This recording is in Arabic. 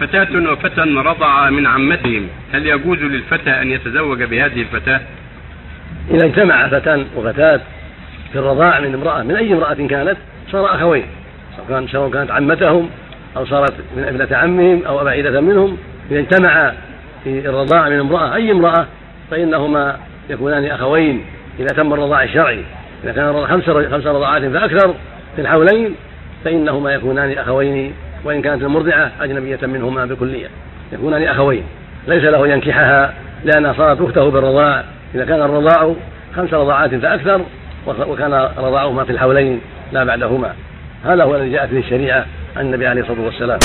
فتاة وفتى رضع من عمتهم. هل يجوز للفتى أن يتزوج بهذه الفتاة؟ إذا اجتمع فتى وفتاة في الرضاع من امرأة من أي امرأة كانت؟ صار أخوين سواء كانت عمتهم أو صارت من ابنة عمهم أو بعيدة منهم. إذا اجتمع في الرضاع من امرأة أي امرأة؟ فإنهما يكونان أخوين إذا تم الرضاع الشرعي. إذا كان خمس خمس رضاعات فأكثر في الحولين فإنهما يكونان أخوين وإن كانت المرضعة أجنبية منهما بكلية. يكونان أخوين ليس له ينكحها لأنها صارت أخته بالرضاع. إذا كان الرضاع خمس رضاعات فأكثر وكان رضاعهما في الحولين لا بعدهما. هذا هو الذي جاءت به الشريعة عن النبي عليه الصلاة والسلام.